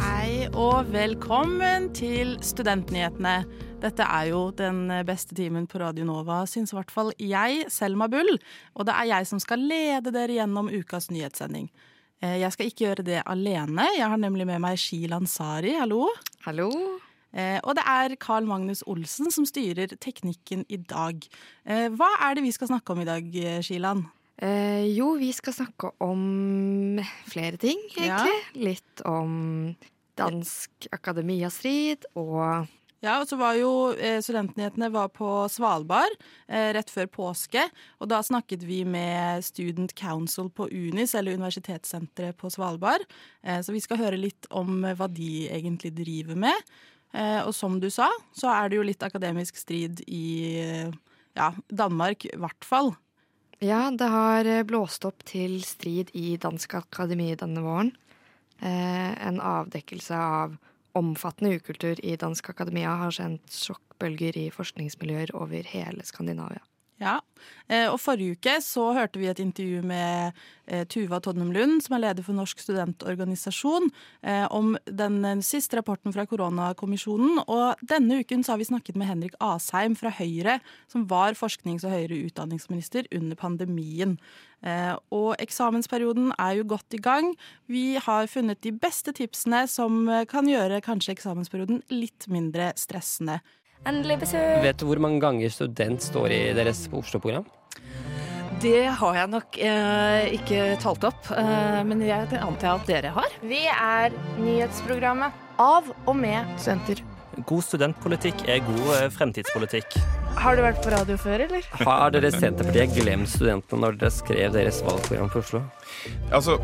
Hei og velkommen til Studentnyhetene. Dette er jo den beste timen på Radio Nova, syns i hvert fall jeg, Selma Bull. Og det er jeg som skal lede dere gjennom ukas nyhetssending. Eh, Jeg skal ikke gjøre det alene. Jeg har nemlig med meg Shilan Ansari. hallo. Hallo. Eh, Og det er Carl Magnus Olsen som styrer teknikken i dag. Eh, Hva er det vi skal snakke om i dag, Shilan? Eh, jo, vi skal snakke om flere ting, egentlig. Litt om dansk akademiastrid og Ja, og så var jo eh, Studentnyhetene var på Svalbard eh, rett før påske. Og da snakket vi med Student Council på UNIS, eller Universitetssenteret på Svalbard. Eh, så vi skal høre litt om hva de egentlig driver med. Eh, og som du sa, så er det jo litt akademisk strid i ja, Danmark, i hvert fall. Ja, det har eh, blåst opp til strid i Dansk Akademi denne våren. Eh, en avdekkelse av omfattende ukultur i Dansk Akademia har sendt sjokkbølger i forskningsmiljøer over hele Skandinavia. Ja, eh, og Forrige uke så hørte vi et intervju med eh, Tuva Todnem Lund, som er leder for Norsk studentorganisasjon, eh, om den siste rapporten fra koronakommisjonen. Og denne uken så har vi snakket med Henrik Asheim fra Høyre, som var forsknings- og høyere utdanningsminister under pandemien. Og eksamensperioden er jo godt i gang. Vi har funnet de beste tipsene som kan gjøre kanskje eksamensperioden litt mindre stressende. Endelig besøk. Vet du hvor mange ganger student står i deres Oslo-program? Det har jeg nok eh, ikke talt opp, eh, men jeg antar at dere har. Vi er nyhetsprogrammet av og med studenter. God studentpolitikk er god eh, fremtidspolitikk. Har du vært på radio før, eller? Har dere Senterpartiet glemt studentene når dere skrev deres valgprogram for Oslo? Altså,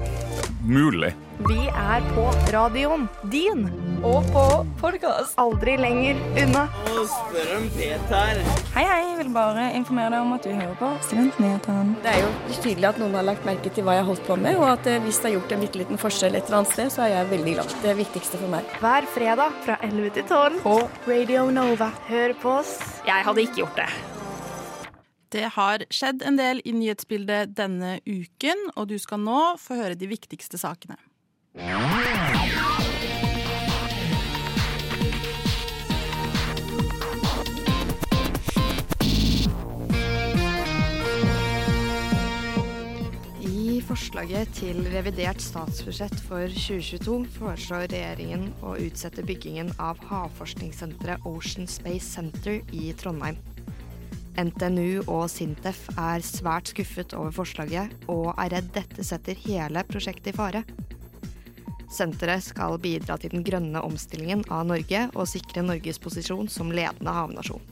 mulig. Vi er på radioen din. Og på podkast. Aldri lenger unna. Hei, hei. Jeg vil bare informere deg om at du hører på Studentnyhetene. Det er jo tydelig at noen har lagt merke til hva jeg har holdt på med, og at eh, hvis det har gjort en bitte liten forskjell et eller annet sted, så er jeg veldig glad. Det er det viktigste for meg. Hver fredag fra 11 til 12 på Radio Nova. Hør på oss. Jeg hadde ikke gjort det. Det har skjedd en del i nyhetsbildet denne uken, og du skal nå få høre de viktigste sakene. I forslaget til revidert statsbudsjett for 2022 foreslår regjeringen å utsette byggingen av havforskningssenteret Ocean Space Center i Trondheim. NTNU og Sintef er svært skuffet over forslaget, og er redd dette setter hele prosjektet i fare. Senteret skal bidra til den grønne omstillingen av Norge og sikre Norges posisjon som ledende havnasjon.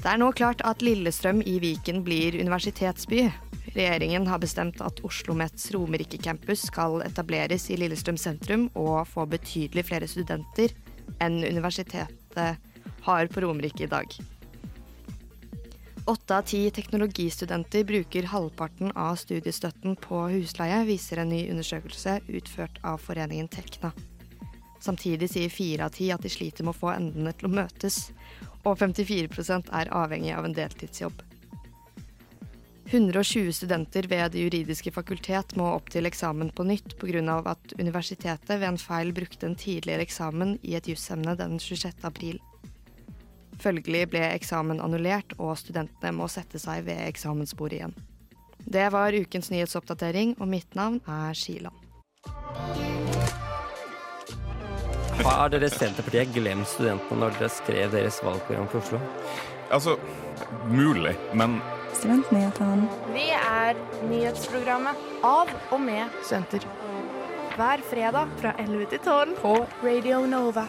Det er nå klart at Lillestrøm i Viken blir universitetsby. Regjeringen har bestemt at Oslo Mets Romerike campus skal etableres i Lillestrøm sentrum og få betydelig flere studenter enn universitetet har på Romerike i dag. Åtte av ti teknologistudenter bruker halvparten av studiestøtten på husleie, viser en ny undersøkelse utført av foreningen Tekna. Samtidig sier fire av ti at de sliter med å få endene til å møtes, og 54% er avhengig av en deltidsjobb. 120 studenter ved Det juridiske fakultet må opp til eksamen på nytt pga. at universitetet ved en feil brukte en tidligere eksamen i et jusemne den 26. april. Følgelig ble eksamen annullert, og studentene må sette seg ved eksamensbordet igjen. Det var ukens nyhetsoppdatering, og mitt navn er Shilan. Har dere Senterpartiet glemt studentene når dere skrev deres valgprogram for Oslo? Altså, mulig, men Studentnyhetene. Vi er nyhetsprogrammet av og med Senter. Hver fredag fra 11 til 12 på Radio Nova.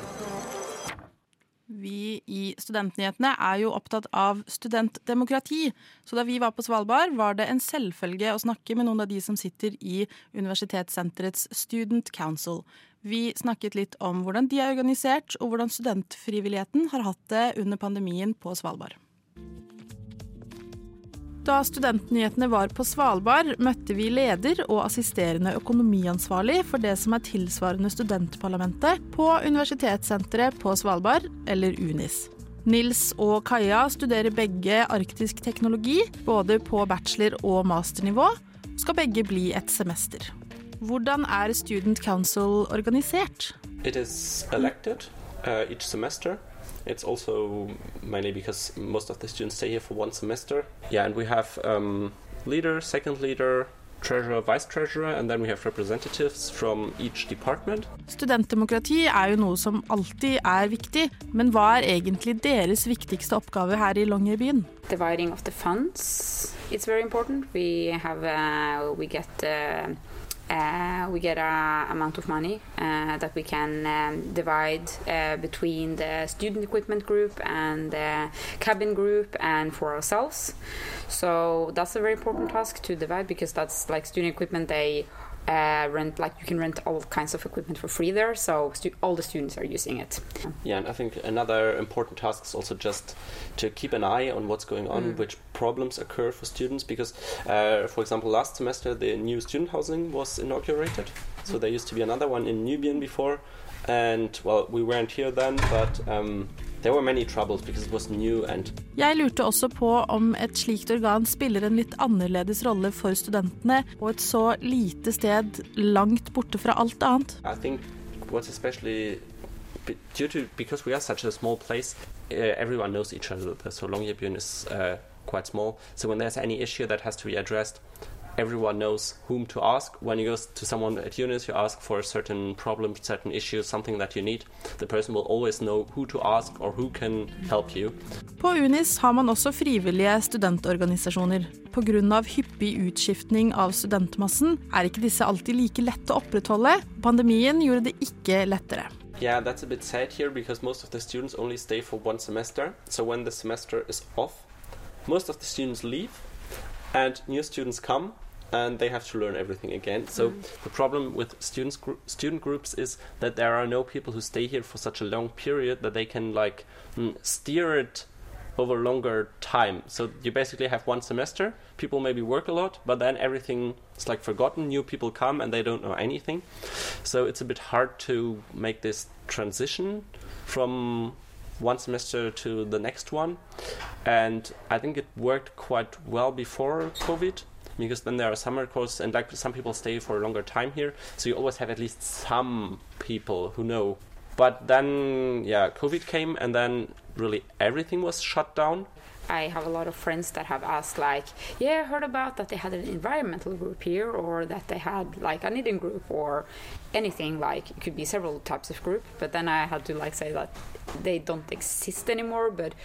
Vi i Studentnyhetene er jo opptatt av studentdemokrati. Så da vi var på Svalbard, var det en selvfølge å snakke med noen av de som sitter i Universitetssenterets Student Council. Vi snakket litt om hvordan de er organisert, og hvordan studentfrivilligheten har hatt det under pandemien på Svalbard. Da Studentnyhetene var på Svalbard, møtte vi leder og assisterende økonomiansvarlig for det som er tilsvarende studentparlamentet på Universitetssenteret på Svalbard, eller UNIS. Nils og Kaja studerer begge arktisk teknologi, både på bachelor- og masternivå. Skal begge bli et semester. Hvordan er Student Council organisert? It is elected uh, each semester. It's also mainly because most of the students stay here for one semester. Yeah, and we have um, leader, second leader, treasurer, vice treasurer, and then we have representatives from each department. Studentdemokrati er jo noe som alltid er viktig, men hva er egentlig deres viktigste oppgave her i Longyearbyen? Dividing of the funds, it's very important. We have, uh, we get uh, uh, we get a amount of money uh, that we can um, divide uh, between the student equipment group and the cabin group and for ourselves. So that's a very important task to divide because that's like student equipment they uh, rent like you can rent all kinds of equipment for free there so all the students are using it yeah and i think another important task is also just to keep an eye on what's going on mm. which problems occur for students because uh, for example last semester the new student housing was inaugurated so there used to be another one in nubian before and well we weren't here then but um, There were many troubles because it was new and Jeg lurte også på om et slikt organ spiller en litt annerledes rolle for studentene, og et så lite sted langt borte fra alt annet. I think what's especially due to because we are such a small place, uh, everyone knows each other. So Longyearbyen is uh, quite small. So when there's any issue that has to be addressed, everyone knows whom to ask. When you go to someone at UNIS, you ask for a certain problem, certain issue, something that you need. The person will always know who to ask or who can help you. På UNIS har man også frivillige studentorganisasjoner. Pga. hyppig utskiftning av studentmassen er ikke disse alltid like lette å opprettholde. Pandemien gjorde det ikke lettere. Yeah, that's a bit sad here because most of the students only stay for one semester. So when the semester is off, most of the students leave and new students come and they have to learn everything again. So mm. the problem with students gr- student groups is that there are no people who stay here for such a long period that they can like mm, steer it over longer time. So you basically have one semester. People maybe work a lot, but then everything is like forgotten. New people come and they don't know anything. So it's a bit hard to make this transition from one semester to the next one. And I think it worked quite well before COVID because then there are summer courses and like some people stay for a longer time here. So you always have at least some people who know. But then yeah covid came and then really everything was shut down I have a lot of friends that have asked, like, yeah, I heard about that they had an environmental group here, or that they had like a knitting group, or anything like it could be several types of group. But then I had to like say that they don't exist anymore. But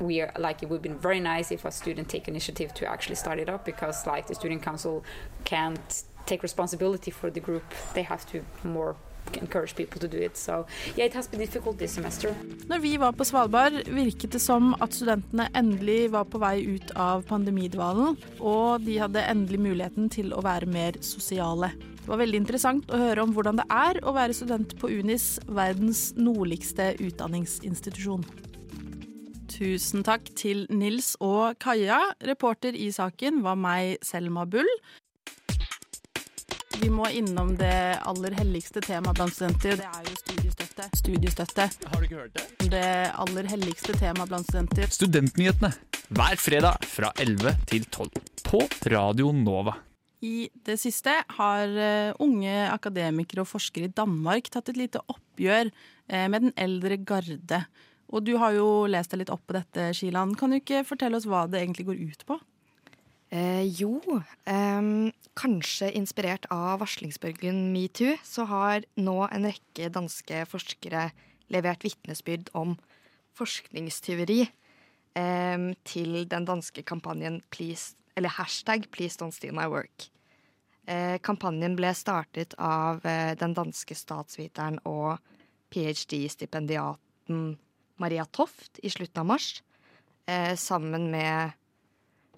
we are like it would be very nice if a student take initiative to actually start it up because like the student council can't take responsibility for the group. They have to more encourage people to do it. So yeah, it has been difficult this semester. Når vi var på Svalbard, virket det som at studentene endelig var på vei ut av pandemidvalen, og de hadde endelig muligheten til å være mer sosiale. Det var veldig interessant å høre om hvordan det er å være student på UNIS, verdens nordligste utdanningsinstitusjon. Tusen takk til Nils og Kaja. Reporter i saken var meg, Selma Bull. Vi må innom det aller helligste temaet blant studenter. Det er jo studiestøtte. Studiestøtte. Har du ikke hørt det? Det aller helligste temaet blant studenter. Studentnyhetene hver fredag fra 11 til 12 på Radio Nova. I det siste har eh, unge akademikere og forskere i Danmark tatt et lite oppgjør eh, med den eldre garde. Og du har jo lest deg litt opp på dette, Kilan. Kan du ikke fortelle oss hva det egentlig går ut på? Eh, jo, eh, kanskje inspirert av varslingsbølgen metoo, så har nå en rekke danske forskere levert vitnesbyrd om forskningstyveri eh, til den danske kampanjen please, eller hashtag 'Please don't steal my work'. Eh, kampanjen ble startet av eh, den danske statsviteren og ph.d.-stipendiaten Maria Toft i slutten av mars, eh, sammen med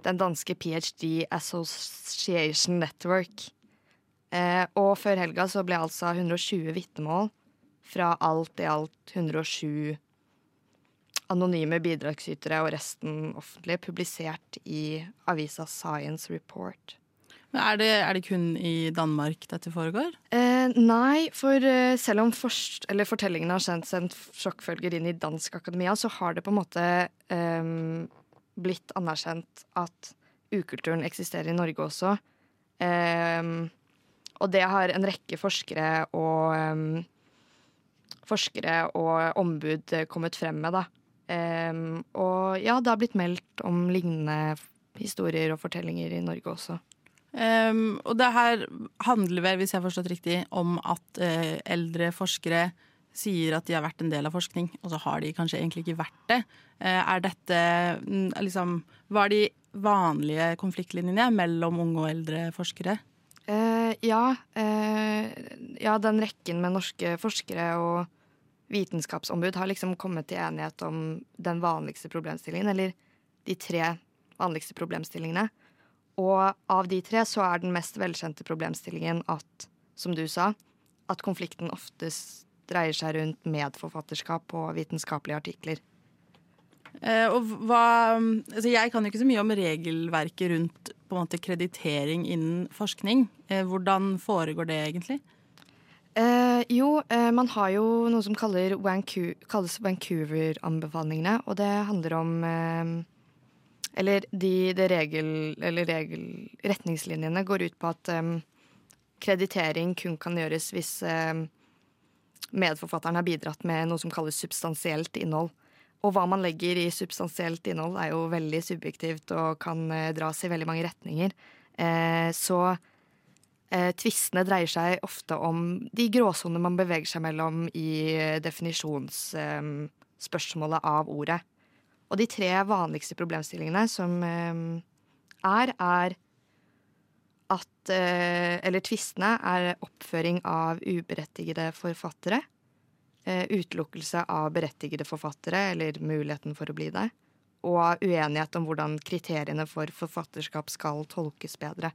den danske PhD Association Network. Eh, og før helga så ble altså 120 vitnemål fra alt i alt 107 anonyme bidragsytere og resten offentlig publisert i avisa Science Report. Er det, er det kun i Danmark dette foregår? Eh, nei, for eh, selv om forst- eller fortellingen har sendt en sjokkfølger inn i dansk akademia, så har det på en måte eh, blitt anerkjent at ukulturen eksisterer i Norge også. Um, og det har en rekke forskere og um, forskere og ombud kommet frem med, da. Um, og ja, det har blitt meldt om lignende historier og fortellinger i Norge også. Og det her handler vel, hvis jeg har forstått riktig, om at uh, eldre forskere sier at de har vært en del av forskning, og så har de kanskje egentlig ikke vært det. Uh, er dette mm, liksom Hva er de vanlige konfliktlinjene mellom unge og eldre forskere? Eh, ja, eh, ja, den rekken med norske forskere og vitenskapsombud har liksom kommet til enighet om den vanligste problemstillingen, eller de tre vanligste problemstillingene. Og av de tre så er den mest velkjente problemstillingen at, som du sa, at konflikten oftest dreier seg rundt medforfatterskap på vitenskapelige artikler. Eh, og hva altså Jeg kan jo ikke så mye om regelverket rundt måte kreditering innen forskning. Eh, hvordan foregår det egentlig? Eh, jo, eh, man har jo noe som Vancu kalles Vancouver-anbefalingene, og det handler om eh, Eller de, de regel, eller regel, retningslinjene går ut på at eh, kreditering kun kan gjøres hvis medforfatteren har bidratt med noe som kalles substansielt innhold. Og hva man legger i substansielt innhold, er jo veldig subjektivt og kan eh, dras i veldig mange retninger. Eh, så eh, tvistene dreier seg ofte om de gråsonene man beveger seg mellom i definisjonsspørsmålet av ordet. Og de tre vanligste problemstillingene som er, er at Eller tvistene er oppføring av uberettigede forfattere Eh, utelukkelse av berettigede forfattere, eller muligheten for å bli det, og uenighet om hvordan kriteriene for forfatterskap skal tolkes bedre.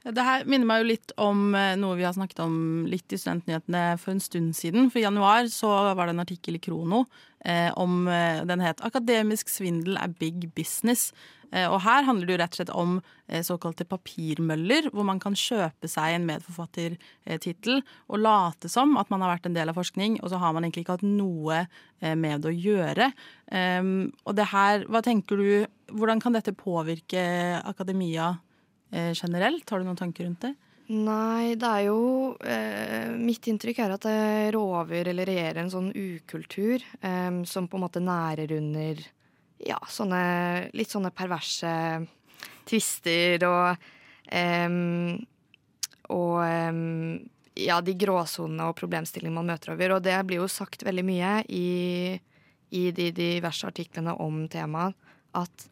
Det her minner meg jo litt om eh, noe vi har snakket om litt i Studentnyhetene for en stund siden. For i januar så var det en artikkel i Krono eh, om eh, Den het 'Akademisk svindel er big business'. Eh, og her handler det jo rett og slett om eh, såkalte papirmøller, hvor man kan kjøpe seg en medforfattertittel og late som at man har vært en del av forskning, og så har man egentlig ikke hatt noe eh, med det å gjøre. Ehm, og det her, hva tenker du, hvordan kan dette påvirke akademia generelt? Har du noen tanker rundt det? Nei, det er jo eh, Mitt inntrykk er at det råver eller regjerer en sånn ukultur eh, som på en måte nærer under ja, sånne litt sånne perverse tvister og um, Og um, ja, de gråsonene og problemstillingene man møter over. Og det blir jo sagt veldig mye i, i de diverse artiklene om temaet at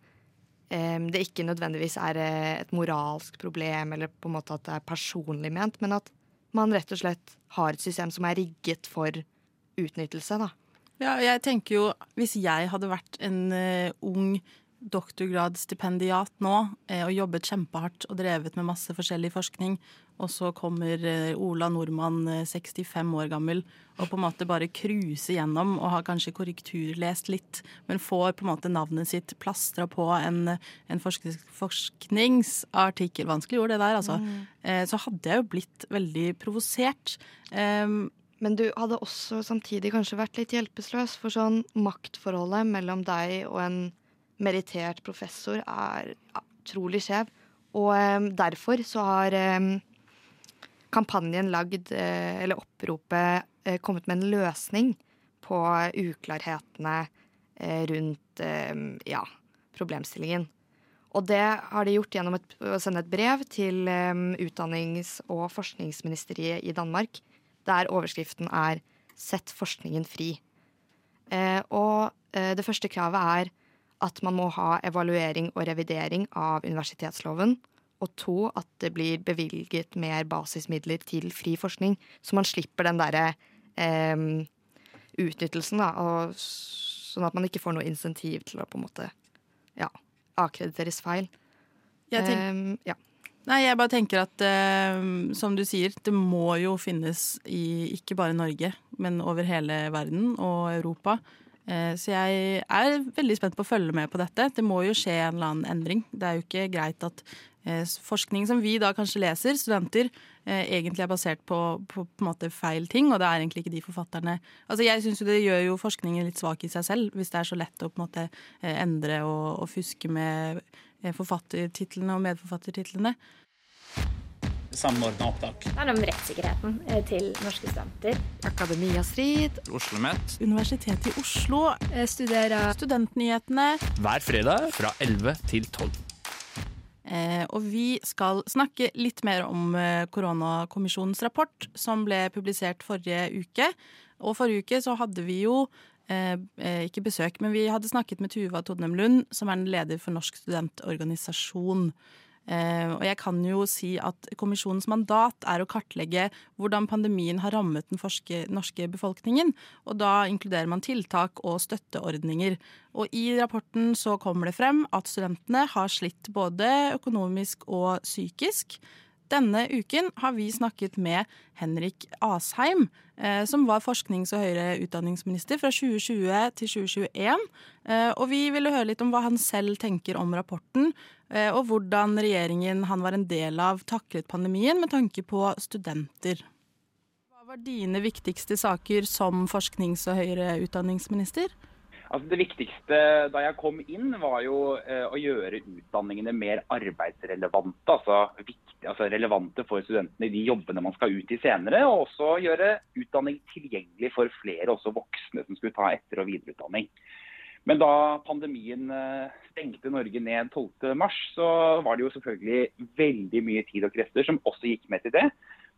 det ikke nødvendigvis er et moralsk problem eller på en måte at det er personlig ment, men at man rett og slett har et system som er rigget for utnyttelse. da. Ja, jeg tenker jo Hvis jeg hadde vært en uh, ung doktorgradsstipendiat nå uh, og jobbet kjempehardt og drevet med masse forskjellig forskning, og så kommer uh, Ola Nordmann, 65 år gammel, og på en måte bare cruiser gjennom og har kanskje korrekturlest litt, men får på en måte navnet sitt plastra på en, en forskningsartikkel Vanskelig ord, det der, altså. Mm. så hadde jeg jo blitt veldig provosert. Um, men du hadde også samtidig kanskje vært litt hjelpeløs, for sånn maktforholdet mellom deg og en merittert professor er utrolig skjev. Og um, derfor så har um, kampanjen lagd, uh, eller oppropet, uh, kommet med en løsning på uklarhetene uh, rundt ja, problemstillingen. Og det har de gjort gjennom et, å sende et brev til um, utdannings- og forskningsministeriet i Danmark der overskriften er 'Sett forskningen fri'. Og det første kravet er at man må ha evaluering og revidering av universitetsloven. Og to, at det blir bevilget mer basismidler til fri forskning, så man slipper den derre eh, utnyttelsen, da. Og, sånn at man ikke får noe insentiv til å på en måte ja, akkrediteres feil. Jeg tenker, um, ja. Nei, jeg bare tenker at uh, som du sier, det må jo finnes i ikke bare Norge, men over hele verden og Europa. Eh, så jeg er veldig spent på å følge med på dette. Det må jo skje en eller annen endring. Det er jo ikke greit at eh, forskning som vi da kanskje leser, studenter, eh, egentlig er basert på, på, på en måte feil ting, og det er egentlig ikke de forfatterne Altså Jeg syns jo det gjør jo forskningen litt svak i seg selv, hvis det er så lett å på en måte endre og, og fuske med forfattertitlene og medforfattertitlene samordna opptak. Det handler om rettssikkerheten eh, til norske studenter. Akademia Strid. OsloMet. Universitetet i Oslo. Studerer Studentnyhetene. Hver fredag fra 11 til 12. Eh, og vi skal snakke litt mer om eh, koronakommisjonens rapport, som ble publisert forrige uke. Og forrige uke så hadde vi jo eh, eh ikke besøk, men vi hadde snakket med Tuva Todnem Lund, som er den leder for Norsk studentorganisasjon. Eh, og jeg kan jo si at kommisjonens mandat er å kartlegge hvordan pandemien har rammet den norske befolkningen. Og da inkluderer man tiltak og støtteordninger. Og i rapporten så kommer det frem at studentene har slitt både økonomisk og psykisk. Denne uken har vi snakket med Henrik Asheim, eh, som var forsknings- og høyere utdanningsminister fra 2020 til 2021. Eh, og vi ville høre litt om hva han selv tenker om rapporten, eh, og hvordan regjeringen han var en del av, taklet pandemien med tanke på studenter. Hva var dine viktigste saker som forsknings- og høyere utdanningsminister? Altså det viktigste da jeg kom inn, var jo å gjøre utdanningene mer arbeidsrelevante. Altså altså relevante for studentene i de jobbene man skal ut i senere. Og også gjøre utdanning tilgjengelig for flere, også voksne som skulle ta etter- og videreutdanning. Men da pandemien eh, stengte Norge ned 12.3, så var det jo selvfølgelig veldig mye tid og krefter som også gikk med til det.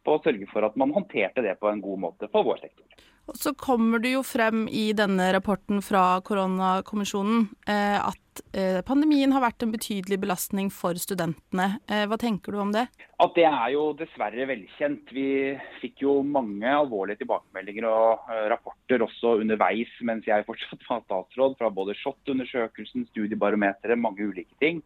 På å sørge for at man håndterte det på en god måte for vår sektor. Og så kommer det jo frem i denne rapporten fra koronakommisjonen eh, at eh, pandemien har vært en betydelig belastning for studentene. Eh, hva tenker du om det? At det er jo dessverre velkjent. Vi fikk jo mange alvorlige tilbakemeldinger og rapporter også underveis mens jeg fortsatt var statsråd, fra både SHoT-undersøkelsen, studiebarometeret, mange ulike ting.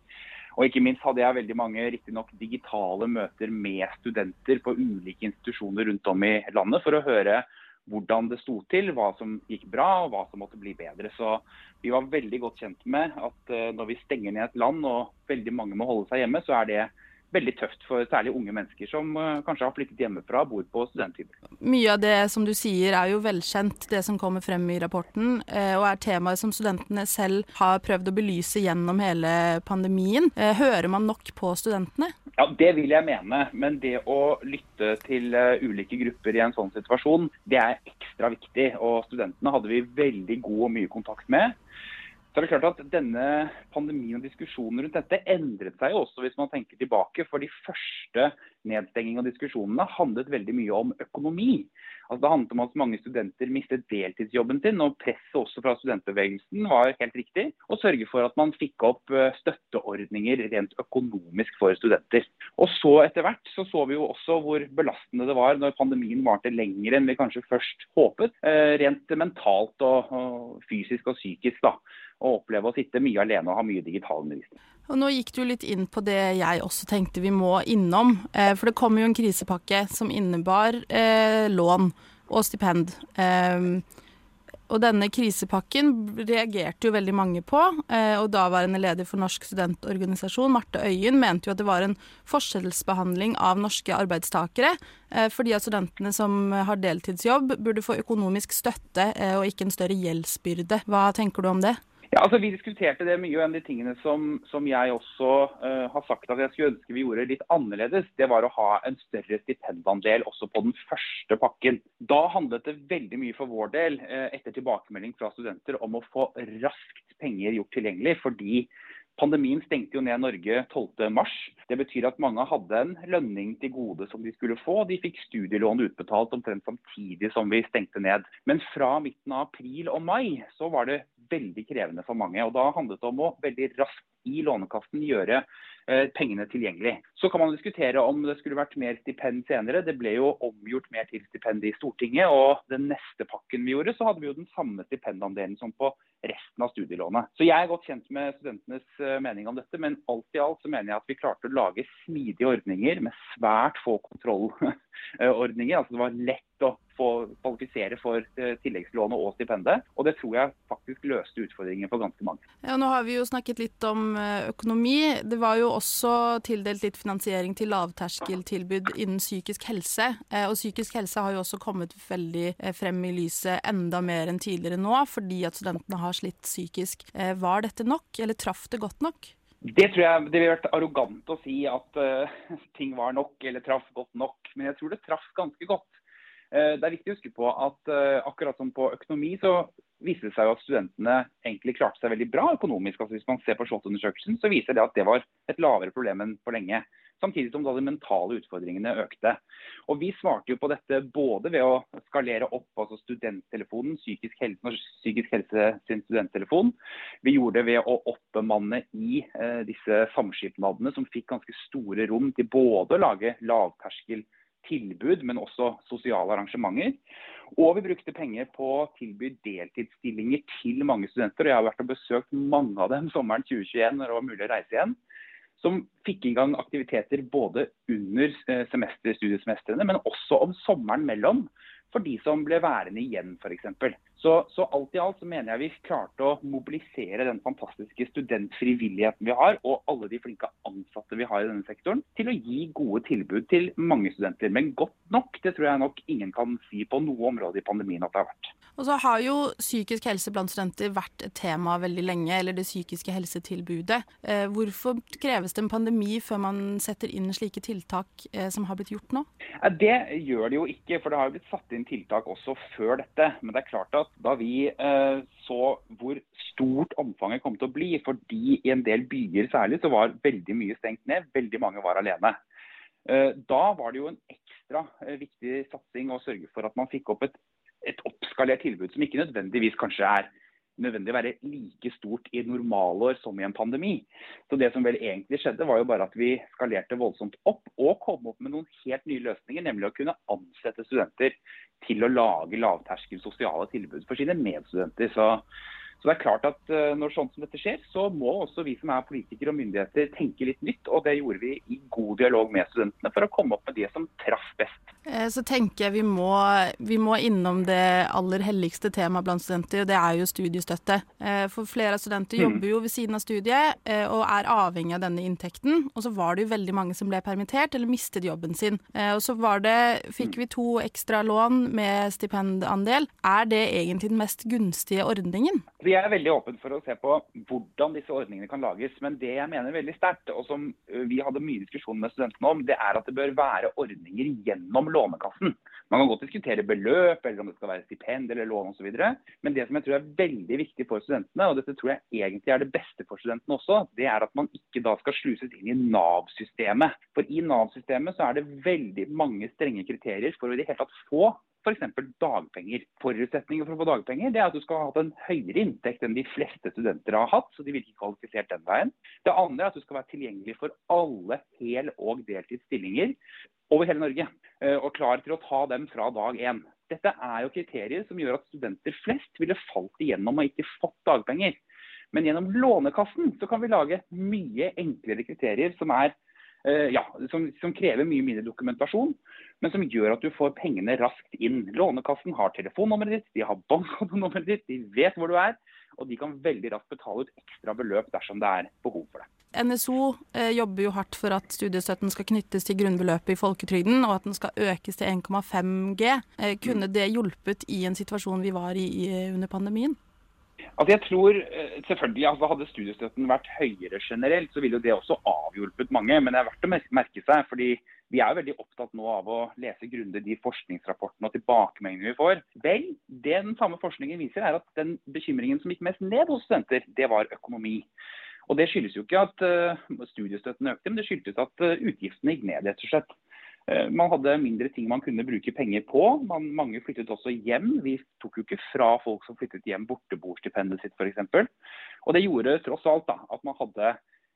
Og ikke minst hadde jeg veldig mange riktignok digitale møter med studenter på ulike institusjoner rundt om i landet for å høre hvordan det sto til, hva som gikk bra og hva som måtte bli bedre. Så vi var veldig godt kjent med at eh, når vi stenger ned et land og veldig mange må holde seg hjemme, så er det veldig tøft for særlig unge mennesker som uh, kanskje har flyttet hjemmefra og bor på studenthybel. Mye av det som du sier er jo velkjent, det som kommer frem i rapporten, uh, og er temaer som studentene selv har prøvd å belyse gjennom hele pandemien. Uh, hører man nok på studentene? Ja, Det vil jeg mene, men det å lytte til ulike grupper i en sånn situasjon, det er ekstra viktig. Og studentene hadde vi veldig god og mye kontakt med. Så er det klart at Denne pandemien og diskusjonen rundt dette endret seg jo også hvis man tenker tilbake. For de første nedstenging og diskusjonene handlet veldig mye om økonomi. Altså Det handlet om at mange studenter mistet deltidsjobben sin, og presset også fra studentbevegelsen var helt riktig. Å sørge for at man fikk opp eh, støtteordninger rent økonomisk for studenter. Og så etter hvert så så vi jo også hvor belastende det var når pandemien varte lenger enn vi kanskje først håpet. Eh, rent mentalt og, og fysisk og psykisk. da å oppleve å sitte mye alene og ha mye digital undervisning. Og nå gikk du litt inn på det jeg også tenkte vi må innom. Eh, for det kom jo en krisepakke som innebar eh, lån og stipend. Eh, og denne krisepakken reagerte jo veldig mange på. Eh, og daværende leder for Norsk studentorganisasjon, Marte Øyen, mente jo at det var en forskjellsbehandling av norske arbeidstakere. Eh, fordi at studentene som har deltidsjobb, burde få økonomisk støtte eh, og ikke en større gjeldsbyrde. Hva tenker du om det? Ja, altså Vi diskuterte det mye, og en av de tingene som, som jeg også uh, har sagt at jeg skulle ønske vi gjorde litt annerledes, det var å ha en større stipendandel også på den første pakken. Da handlet det veldig mye for vår del, uh, etter tilbakemelding fra studenter, om å få raskt penger gjort tilgjengelig. fordi Pandemien stengte jo ned Norge 12.3. Det betyr at mange hadde en lønning til gode som de skulle få. De fikk studielån utbetalt omtrent samtidig som vi stengte ned. Men fra midten av april og mai så var det veldig krevende for mange. og Da handlet det om å veldig raskt i Lånekassen gjøre pengene tilgjengelig. Så kan man diskutere om det skulle vært mer stipend senere. Det ble jo omgjort mer til stipend i Stortinget. Og den neste pakken vi gjorde, så hadde vi jo den samme stipendandelen som på resten av studielånet. Så jeg er godt kjent med studentenes eh, mening om dette, men alt i alt så mener jeg at vi klarte å lage smidige ordninger med svært få kontrollordninger. Altså det var lett å få kvalifisere for eh, tilleggslånet og stipendet. Og det tror jeg faktisk løste utfordringen for ganske mange. Ja, nå har vi jo snakket litt om eh, økonomi. Det var jo også tildelt litt finansiering til lavterskeltilbud innen psykisk helse. Eh, og psykisk helse har jo også kommet veldig frem i lyset enda mer enn tidligere nå, fordi at studentene har slitt psykisk. Var dette nok, eller traff det godt nok? Det tror jeg det ville vært arrogant å si at uh, ting var nok eller traff godt nok. Men jeg tror det traff ganske godt. Eh, det er viktig å huske på at eh, akkurat som på økonomi, så viste det seg at studentene egentlig klarte seg veldig bra økonomisk. Altså Hvis man ser på SHoT-undersøkelsen, så viser det at det var et lavere problem enn for lenge. Samtidig som da de mentale utfordringene økte. Og Vi svarte jo på dette både ved å skalere opp altså studenttelefonen, psykisk helse, psykisk helse sin studenttelefon. Vi gjorde det ved å oppbemanne i eh, disse samskipnadene, som fikk ganske store rom til både å lage lavterskel tilbud, men også sosiale arrangementer. Og vi brukte penger på å tilby deltidsstillinger til mange studenter. og Jeg har vært og besøkt mange av dem sommeren 2021 når det var mulig å reise igjen. Som fikk i gang aktiviteter både under eh, semester, studiesemestrene, men også om sommeren mellom for de som ble værende igjen, f.eks. Så, så alt i alt så mener jeg vi klarte å mobilisere den fantastiske studentfrivilligheten vi har, og alle de flinke ansatte vi har i denne sektoren, til å gi gode tilbud til mange studenter. Men godt nok, det tror jeg nok ingen kan si på noe område i pandemien at det har vært. Og så har jo psykisk helse blant studenter vært et tema veldig lenge, eller det psykiske helsetilbudet. Eh, hvorfor kreves det en pandemi før man setter inn slike tiltak eh, som har blitt gjort nå? Det gjør det jo ikke, for det har jo blitt satt inn tiltak også før dette. Men det er klart at da vi eh, så hvor stort omfanget kom til å bli, fordi i en del byer særlig så var veldig mye stengt ned, veldig mange var alene. Da var det jo en ekstra viktig satsing å sørge for at man fikk opp et et oppskalert tilbud som ikke nødvendigvis kanskje er nødvendig å være like stort i normalår som i en pandemi. Så Det som vel egentlig skjedde, var jo bare at vi skalerte voldsomt opp og kom opp med noen helt nye løsninger, nemlig å kunne ansette studenter til å lage lavterskel sosiale tilbud for sine medstudenter. Så så det er klart at uh, Når sånt som dette skjer, så må også vi som er politikere og myndigheter tenke litt nytt. og Det gjorde vi i god dialog med studentene for å komme opp med det som traff best. Eh, så tenker jeg vi må, vi må innom det aller helligste temaet blant studenter, og det er jo studiestøtte. Eh, for flere av studenter mm. jobber jo ved siden av studiet og er avhengig av denne inntekten. Og så var det jo veldig mange som ble permittert eller mistet jobben sin. Og så var det, fikk vi to ekstra lån med stipendandel. Er det egentlig den mest gunstige ordningen? Vi er veldig åpne for å se på hvordan disse ordningene kan lages. Men det jeg mener veldig sterkt, og som vi hadde mye diskusjon med studentene om, det er at det bør være ordninger gjennom Lånekassen. Man kan godt diskutere beløp, eller om det skal være stipend eller lån osv. Men det som jeg tror er veldig viktig for studentene, og dette tror jeg egentlig er det beste for studentene også, det er at man ikke da skal sluses inn i Nav-systemet. For i Nav-systemet så er det veldig mange strenge kriterier for å i det hele tatt få f.eks. dagpenger. Forutsetningen for å få dagpenger det er at du skal ha hatt en høyere inntekt enn de fleste studenter har hatt, så de vil ikke kvalifisert den veien. Det andre er at du skal være tilgjengelig for alle hel- og deltidsstillinger over hele Norge, eh, og klar til å ta dem fra dag én. Dette er jo kriterier som gjør at studenter flest ville falt igjennom og ikke fått dagpenger. Men gjennom Lånekassen så kan vi lage mye enklere kriterier som er ja, som, som, krever mye mindre dokumentasjon, men som gjør at du får pengene raskt inn. Lånekassen har telefonnummeret ditt, de har bankkontonummeret ditt, de vet hvor du er. Og de kan veldig raskt betale ut ekstra beløp dersom det er behov for det. NSO eh, jobber jo hardt for at studiestøtten skal knyttes til grunnbeløpet i folketrygden, og at den skal økes til 1,5 G. Eh, kunne det hjulpet i en situasjon vi var i, i under pandemien? Altså jeg tror eh, selvfølgelig, altså Hadde studiestøtten vært høyere generelt, så ville jo det også avhjulpet mange. Men det er verdt å merke seg. fordi vi er jo veldig opptatt nå av å lese grundig de forskningsrapportene og tilbakemeldingene vi får. Vel, det den samme forskningen viser, er at den bekymringen som gikk mest ned hos studenter, det var økonomi. Og Det skyldes jo ikke at uh, studiestøtten økte, men det skyldtes at uh, utgiftene gikk ned. rett og slett. Eh, man hadde mindre ting man kunne bruke penger på. Man, mange flyttet også hjem. Vi tok jo ikke fra folk som flyttet hjem borteboerstipendet sitt f.eks. Og det gjorde tross alt da, at man hadde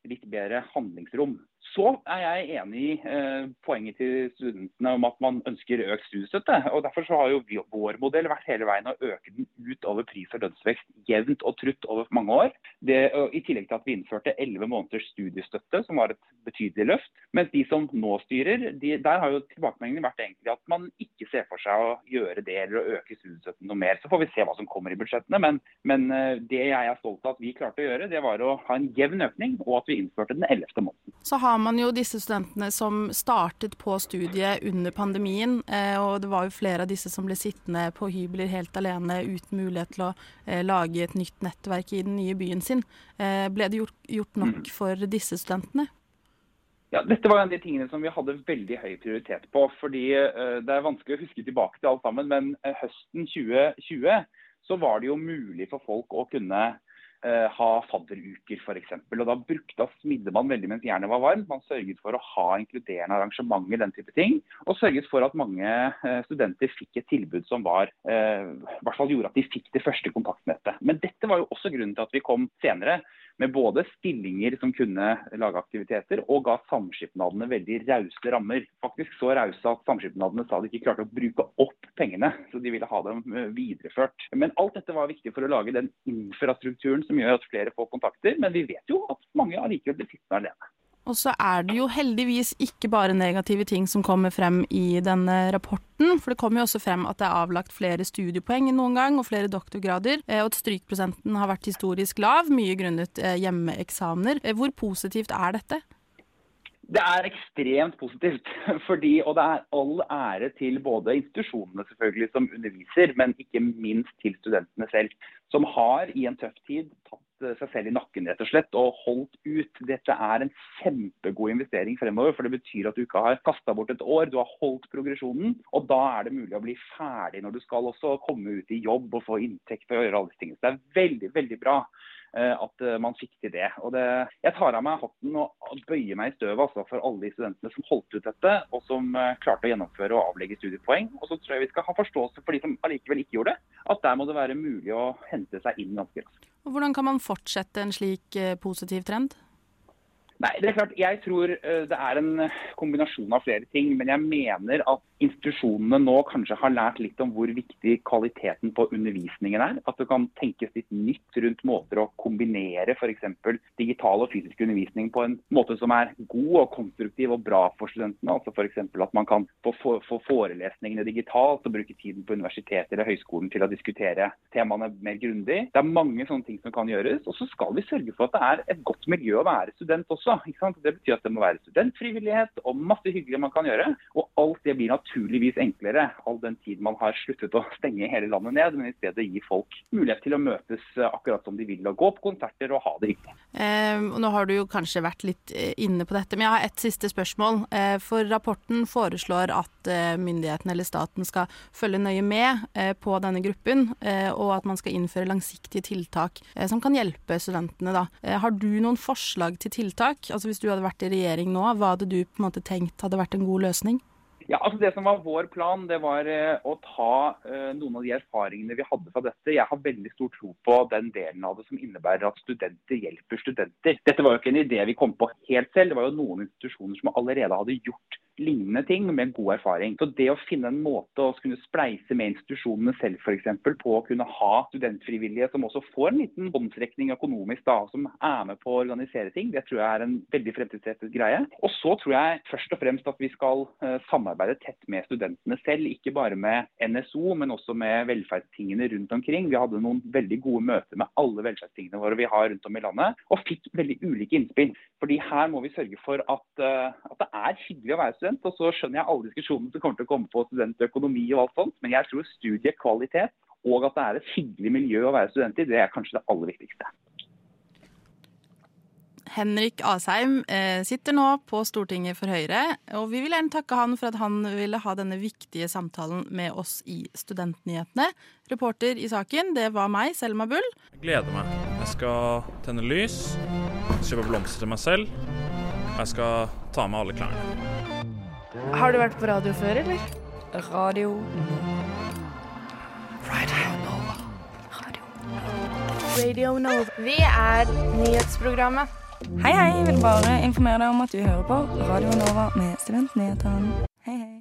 litt bedre handlingsrom. Så er jeg enig i eh, poenget til studentene om at man ønsker økt studiestøtte. og Derfor så har jo vi, vår modell vært hele veien å øke den utover pris- og lønnsvekst jevnt og trutt over mange år. Det, I tillegg til at vi innførte elleve måneders studiestøtte, som var et betydelig løft. Mens de som nå styrer, de, der har jo tilbakemeldingene vært egentlig at man ikke ser for seg å gjøre det eller å øke studiestøtten noe mer. Så får vi se hva som kommer i budsjettene. Men, men eh, det jeg er stolt av at vi klarte å gjøre, det var å ha en jevn økning, og at vi innførte den ellevte måneden. Så har man jo disse studentene som startet på studiet under pandemien. Eh, og det var jo flere av disse som ble sittende på hybler helt alene uten mulighet til å eh, lage et nytt nettverk i den nye byen sin. Eh, ble det gjort, gjort nok for disse studentene? Ja, Dette var en av de tingene som vi hadde veldig høy prioritet på. fordi Det er vanskelig å huske tilbake til alt sammen, men høsten 2020 så var det jo mulig for folk å kunne ha fadderuker f.eks. Da brukte da smidde man veldig mens jernet var varmt. Man sørget for å ha inkluderende arrangementer, den type ting. Og sørget for at mange studenter fikk et tilbud som var, eh, gjorde at de fikk det første kontaktnettet. Men dette var jo også grunnen til at vi kom senere med både stillinger som kunne lage aktiviteter, og ga samskipnadene veldig rause rammer. Faktisk så rause at samskipnadene sa de ikke klarte å bruke opp pengene, så de ville ha dem videreført. Men alt dette var viktig for å lage den infrastrukturen som gjør at flere får kontakter. Men vi vet jo at mange allikevel blir sittende alene. Og så er det jo heldigvis ikke bare negative ting som kommer frem i denne rapporten. For det kommer jo også frem at det er avlagt flere studiepoeng enn noen gang, og flere doktorgrader. Og at strykprosenten har vært historisk lav, mye grunnet hjemmeeksamener. Hvor positivt er dette? Det er ekstremt positivt. Fordi, og det er all ære til både institusjonene selvfølgelig som underviser, men ikke minst til studentene selv. Som har i en tøff tid tatt seg selv i nakken rett og slett og holdt ut. Dette er en kjempegod investering fremover. For det betyr at du ikke har kasta bort et år, du har holdt progresjonen. Og da er det mulig å bli ferdig når du skal også komme ut i jobb og få inntekt å gjøre alle disse tingene. Så det er veldig, veldig bra at man fikk til det. Det, jeg tar av meg hatten og bøyer meg i støvet altså, for alle de studentene som holdt ut dette, og som klarte å gjennomføre og avlegge studiepoeng. Og så tror jeg vi skal ha forståelse for de som allikevel ikke gjorde det. At der må det være mulig å hente seg inn ganske raskt. Hvordan kan man fortsette en slik positiv trend? Nei, det er klart, Jeg tror det er en kombinasjon av flere ting. Men jeg mener at institusjonene nå kanskje har lært litt om hvor viktig kvaliteten på undervisningen er. At det kan tenkes litt nytt rundt måter å kombinere f.eks. digital og fysisk undervisning på en måte som er god og konstruktiv og bra for studentene. Altså F.eks. at man kan få, få forelesningene digitalt og bruke tiden på universitetet eller høyskolen til å diskutere temaene mer grundig. Det er mange sånne ting som kan gjøres. Og så skal vi sørge for at det er et godt miljø å være student også. Det betyr at det må være studentfrivillighet og masse hyggelig man kan gjøre. Og alt det blir naturligvis enklere all den tid man har sluttet å stenge hele landet ned, men i stedet gi folk mulighet til å møtes akkurat som de vil, og gå på konserter og ha det hyggelig. Eh, nå har du jo kanskje vært litt inne på dette, men jeg har et siste spørsmål. Eh, for rapporten foreslår at eh, myndighetene eller staten skal følge nøye med på denne gruppen, og at man skal innføre langsiktige tiltak som kan hjelpe studentene. Da. har du noen forslag til tiltak? Altså Hvis du hadde vært i regjering nå, hva hadde du på en måte tenkt hadde vært en god løsning? Ja, altså Det som var vår plan, det var uh, å ta uh, noen av de erfaringene vi hadde fra dette. Jeg har veldig stor tro på den delen av det som innebærer at studenter hjelper studenter. Dette var jo ikke en idé vi kom på helt selv. Det var jo noen institusjoner som allerede hadde gjort lignende ting med god erfaring. Så det å finne en måte å kunne spleise med institusjonene selv f.eks. på å kunne ha studentfrivillige som også får en liten håndsrekning økonomisk, da, som er med på å organisere ting, det tror jeg er en veldig fremtidsrettet greie. Og så tror jeg først og fremst at vi skal uh, samarbeide tett med studentene selv, ikke bare med NSO, men også med velferdstingene rundt omkring. Vi hadde noen veldig gode møter med alle velferdstingene våre vi har rundt om i landet, og fikk veldig ulike innspill. Fordi her må vi sørge for at, uh, at det er hyggelig å være student student, og så skjønner jeg alle diskusjonene som kommer til å komme på studentøkonomi og alt sånt, men jeg tror studiekvalitet og at det er et hyggelig miljø å være student i, det er kanskje det aller viktigste. Henrik Asheim eh, sitter nå på Stortinget for Høyre, og vi vil gjerne takke han for at han ville ha denne viktige samtalen med oss i Studentnyhetene. Reporter i saken, det var meg, Selma Bull. Jeg gleder meg. Jeg skal tenne lys, kjøpe blomster til meg selv, og jeg skal ta med alle klærne. Har du vært på radio før, eller? Radio Radio Nova. Radio Nova. Vi er nyhetsprogrammet Hei, hei. Jeg vil bare informere deg om at du hører på Radio Nova med Studentnyhetene. Hei, hei.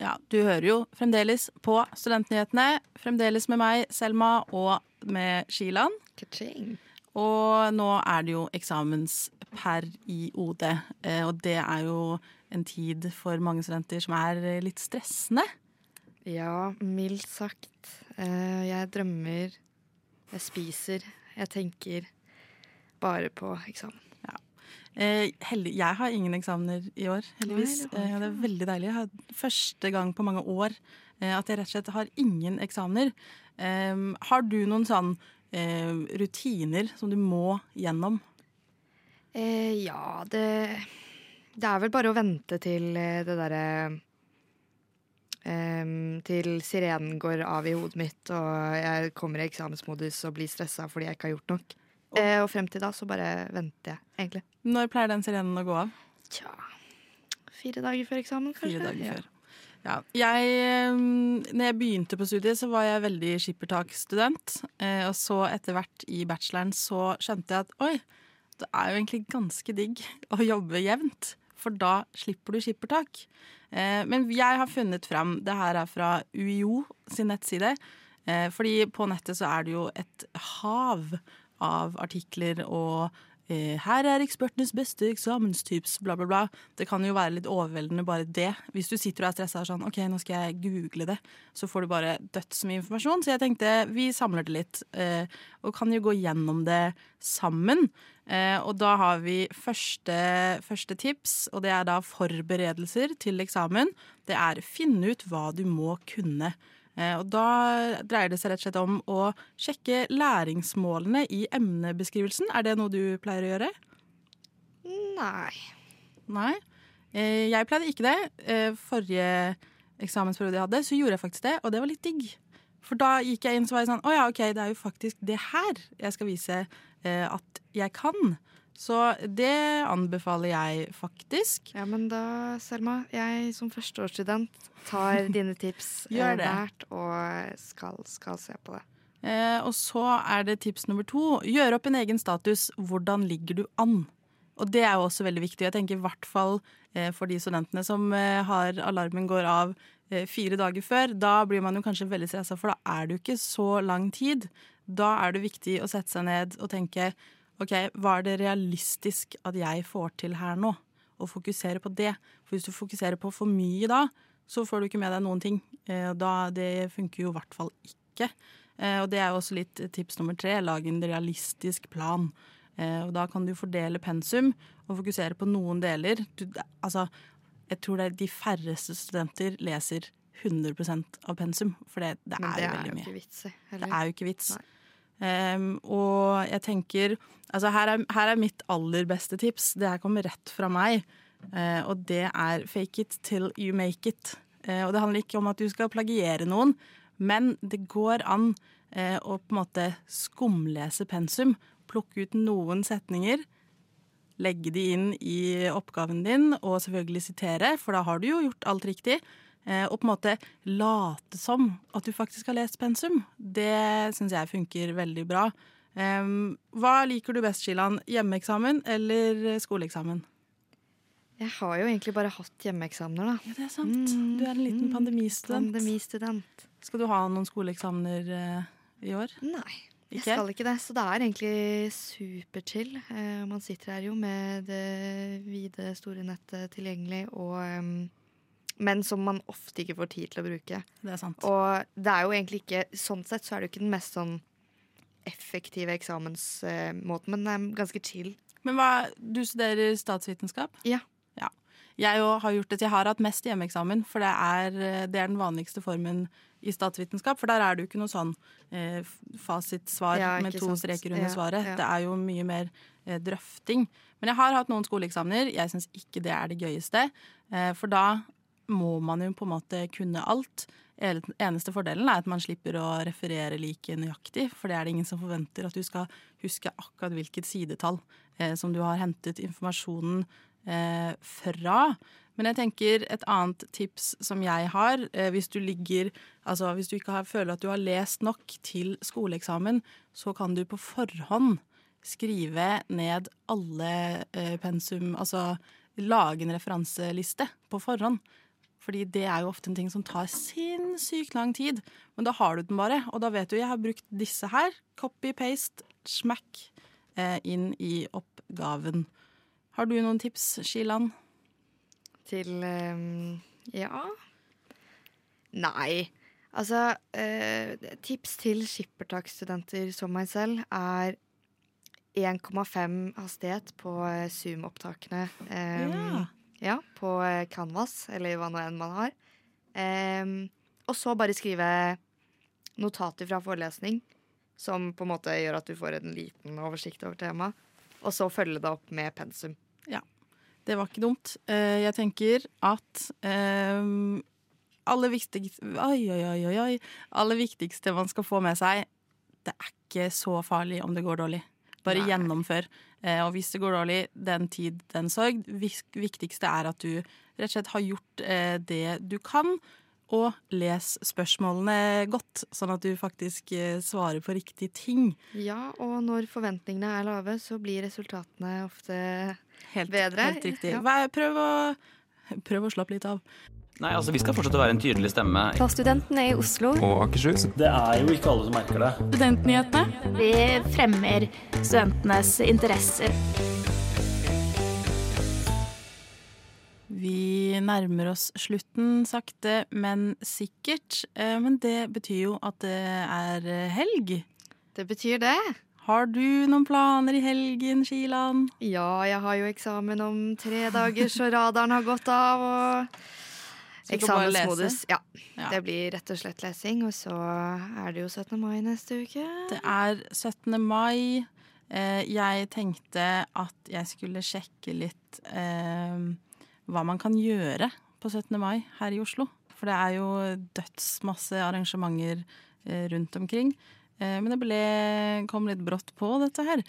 Ja, du hører jo fremdeles på Studentnyhetene. Fremdeles med meg, Selma, og med Shilan. Og nå er det jo eksamensperiode, eh, og det er jo en tid for mange studenter som er eh, litt stressende. Ja, mildt sagt. Eh, Jeg drømmer, jeg spiser, jeg tenker bare på eksamen. Ja. jeg har ingen eksamener i år, heldigvis. Det er veldig deilig. Jeg har første gang på mange år at jeg rett og slett har ingen eksamener. Har du noen sånn rutiner som du må gjennom? Eh, ja, det Det er vel bare å vente til eh, det derre eh, Til sirenen går av i hodet mitt og jeg kommer i eksamensmodus og blir stressa fordi jeg ikke har gjort nok. Eh, og frem til da så bare venter jeg, egentlig. Når pleier den sirenen å gå av? Tja Fire dager før eksamen, kanskje. Fire dager før. Ja. Jeg, eh, når jeg begynte på studiet, så var jeg veldig skippertakstudent. Eh, og så etter hvert i bacheloren så skjønte jeg at oi, det er jo egentlig ganske digg å jobbe jevnt. For da slipper du skippertak. Eh, men jeg har funnet fram Det her er fra UiO sin nettside. Fordi på nettet så er det jo et hav av artikler og her er ekspertenes beste eksamenstyps, bla, bla, bla. Det kan jo være litt overveldende bare det. Hvis du sitter og er stressa og sånn, OK, nå skal jeg google det, så får du bare dødsmye informasjon. Så jeg tenkte vi samler det litt, eh, og kan jo gå gjennom det sammen. Eh, og da har vi første, første tips, og det er da forberedelser til eksamen. Det er finne ut hva du må kunne. Eh, Og da dreier det seg rett og slett om å sjekke læringsmålene i emnebeskrivelsen. Er det noe du pleier å gjøre? Nei. Nei. Eh, Jeg pleide ikke det. Eh, Forrige eksamensperiode jeg hadde, så gjorde jeg faktisk det, og det var litt digg. For da gikk jeg inn så var jeg sånn Å ja, OK, det er jo faktisk det her jeg skal vise at jeg kan. Så det anbefaler jeg faktisk. Ja, men da, Selma, jeg som førsteårsstudent tar dine tips eh, hvert og skal, skal se på det. Eh, og så er det tips nummer to. Gjør opp en egen status. Hvordan ligger du an? Og det er jo også veldig viktig. Jeg tenker i hvert fall eh, for de studentene som eh, har alarmen går av eh, fire dager før. Da blir man jo kanskje veldig stressa, for da er det jo ikke så lang tid. Da er det viktig å sette seg ned og tenke OK, hva er det realistisk at jeg får til her nå? Og fokusere på det. For hvis du fokuserer på for mye da, så får du ikke med deg noen ting. Eh, da, det funker jo i hvert fall ikke. Eh, og det er jo også litt tips nummer tre. Lag en realistisk plan. Eh, og da kan du fordele pensum og fokusere på noen deler. Du, altså, jeg tror det er de færreste studenter leser 100% av pensum, for det, det er det jo veldig mye. ikke vits i. Det er jo ikke vits. Ehm, og jeg tenker Altså, her er, her er mitt aller beste tips. Det her kommer rett fra meg. Uh, og det er fake it till you make it. Uh, og det handler ikke om at du skal plagiere noen, men det går an uh, å på en måte skumlese pensum. Plukke ut noen setninger. Legge de inn i oppgaven din, og selvfølgelig sitere, for da har du jo gjort alt riktig. Eh, og på en måte late som at du faktisk har lest pensum. Det syns jeg funker veldig bra. Hva liker du best, Shilan? Hjemmeeksamen eller skoleeksamen? Jeg har jo egentlig bare hatt hjemmeeksamener, da. Ja, det er sant. Du er en liten pandemistudent. Pandemistudent. Skal du ha noen skoleeksamener eh, i år? Nei. Jeg skal ikke det, så det er egentlig superchill. Eh, man sitter her jo med det vide, store nettet tilgjengelig, og, men som man ofte ikke får tid til å bruke. Det er sant. Og det er jo egentlig ikke Sånn sett så er det jo ikke den mest sånn effektive eksamensmåten, men den er ganske chill. Men hva, du studerer statsvitenskap? Ja. ja. Jeg har gjort det. Jeg har hatt mest hjemmeeksamen, for det er, det er den vanligste formen i statsvitenskap. For der er det jo ikke noe sånn eh, fasitsvar Ja, med to sant. streker under Ja, svaret. ja. Det er jo mye mer eh, drøfting. Men jeg har hatt noen skoleeksamener. Jeg syns ikke det er det gøyeste. Eh, for da må man jo på en måte kunne alt. Eneste fordelen er at man slipper å referere like nøyaktig, for det er det ingen som forventer at du skal huske akkurat hvilket sidetall eh, som du har hentet informasjonen eh, fra. Men jeg tenker et annet tips som jeg har, eh, hvis du ligger Altså hvis du ikke har, føler at du har lest nok til skoleeksamen, så kan du på forhånd skrive ned alle eh, pensum Altså lage en referanseliste på forhånd. Fordi det er jo ofte en ting som tar sinnssykt lang tid. Men da har du den bare, og da vet du jeg har brukt disse her. Copy, paste, smack eh, inn i oppgaven. Har du noen tips, Skiland? Til um, Ja. Nei. Altså, uh, tips til skippertaksstudenter som meg selv er 1,5 hastighet på Zoom-opptakene. Um, Ja. Ja, på eh, Canvas, eller hva nå enn man har. Um, og så bare skrive notater fra forelesning, som på en måte gjør at du får en liten oversikt over temaet. Og så følge det opp med pensum. Ja, det var ikke dumt. Eh, Jeg tenker at um, aller viktigste oi, oi, oi, oi. Aller viktigste man skal få med seg, det er ikke så farlig om det går dårlig. Bare Nei. gjennomfør. Eh, Og hvis det går dårlig, den tid, den sorg. det Viktigste er at du rett og slett har gjort eh, det du kan. Og les spørsmålene godt, sånn at du faktisk eh, svarer på riktige ting. Ja, og når forventningene er lave, så blir resultatene ofte Helt, bedre. helt riktig. Ja. Prøv å, prøv å slappe litt av. Nei, altså Vi skal fortsette å være en tydelig stemme. For studentene i Oslo. Og Akershus. Det er jo ikke alle som merker det. Studentnyhetene. Vi fremmer studentenes interesser. Vi nærmer oss slutten sakte, men sikkert. Eh, Men det betyr jo at det er helg. Det betyr det. Har du noen planer i helgen, Kilan? Ja, jeg har jo eksamen om tre dager, så radaren har gått av. Og Så du kan bare eksamensmodus. Ja. Ja. Det blir rett og slett lesing. Og så er det jo 17. mai neste uke. Det er 17. mai. Eh, Jeg tenkte at jeg skulle sjekke litt eh, hva man kan gjøre på 17. mai her i Oslo. For det er jo dødsmasse arrangementer eh, rundt omkring. Eh, Men det ble, kom litt brått på, dette her.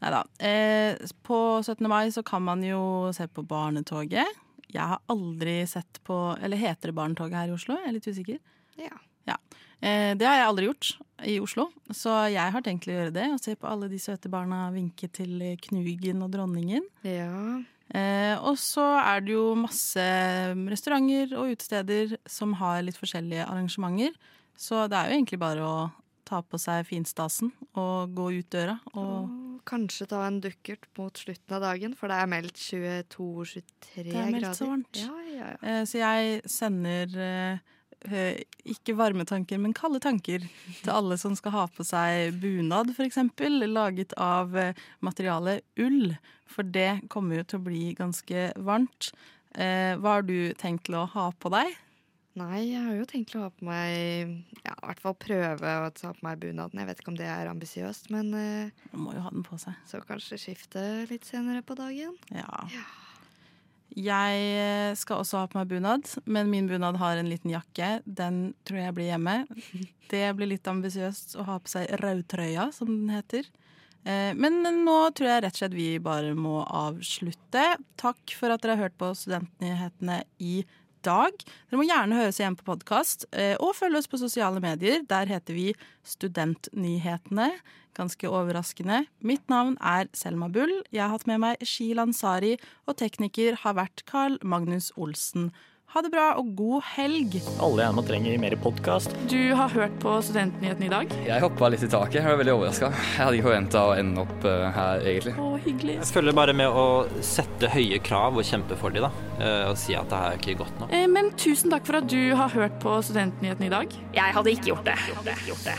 Nei da. Eh, på 17. mai så kan man jo se på Barnetoget. Jeg har aldri sett på Eller heter det Barnetoget her i Oslo? Jeg er litt usikker. Ja. Ja. Eh, det har jeg aldri gjort i Oslo, så jeg har tenkt å gjøre det. Og se på alle de søte barna vinke til Knugen og dronningen. Ja. Eh, og så er det jo masse restauranter og utesteder som har litt forskjellige arrangementer. Så det er jo egentlig bare å ta på seg finstasen og gå ut døra. Og Og kanskje ta en dukkert mot slutten av dagen, for det er meldt 22-23 grader. det er meldt så varmt. Ja, ja, ja. Eh, så jeg sender eh, ikke varme tanker, men kalde tanker til alle som skal ha på seg bunad, f.eks. Laget av eh, materialet ull. For det kommer jo til å bli ganske varmt. Eh, hva har du tenkt til å ha på deg? Nei, jeg har jo tenkt å ha på meg Ja, i hvert fall prøve å ta på meg bunaden. Jeg vet ikke om det er ambisiøst, men eh, må jo ha den på seg. Så kanskje skifte litt senere på dagen. Ja. Jeg eh, skal også ha på meg bunad, men min bunad har en liten jakke. Den tror jeg blir hjemme. Det blir litt ambisiøst å ha på seg rødtrøya, som den heter. Eh, Men nå tror jeg rett og slett vi bare må avslutte. Takk for at dere har hørt på Studentnyhetene i dag. Dere må gjerne høre oss igjen på podkast, og følge oss på sosiale medier. Der heter vi Studentnyhetene. Ganske overraskende. Mitt navn er Selma Bull. Jeg har hatt med meg Shilan Sari, og tekniker har vært Carl Magnus Olsen. Ha det bra og god helg. Alle gjerne trenger mer podkast. Du har hørt på Studentnyhetene i dag? Jeg hoppa litt i taket. Jeg var veldig overraska. Jeg hadde ikke forventa å ende opp eh, her, egentlig. Å, hyggelig. Jeg følger bare med å sette høye krav og kjempe for dem, da. Eh, Og si at det her er ikke godt nok. Eh, Men tusen takk for at du har hørt på Studentnyhetene i dag. Jeg hadde ikke gjort det. Gjort det. Gjort det.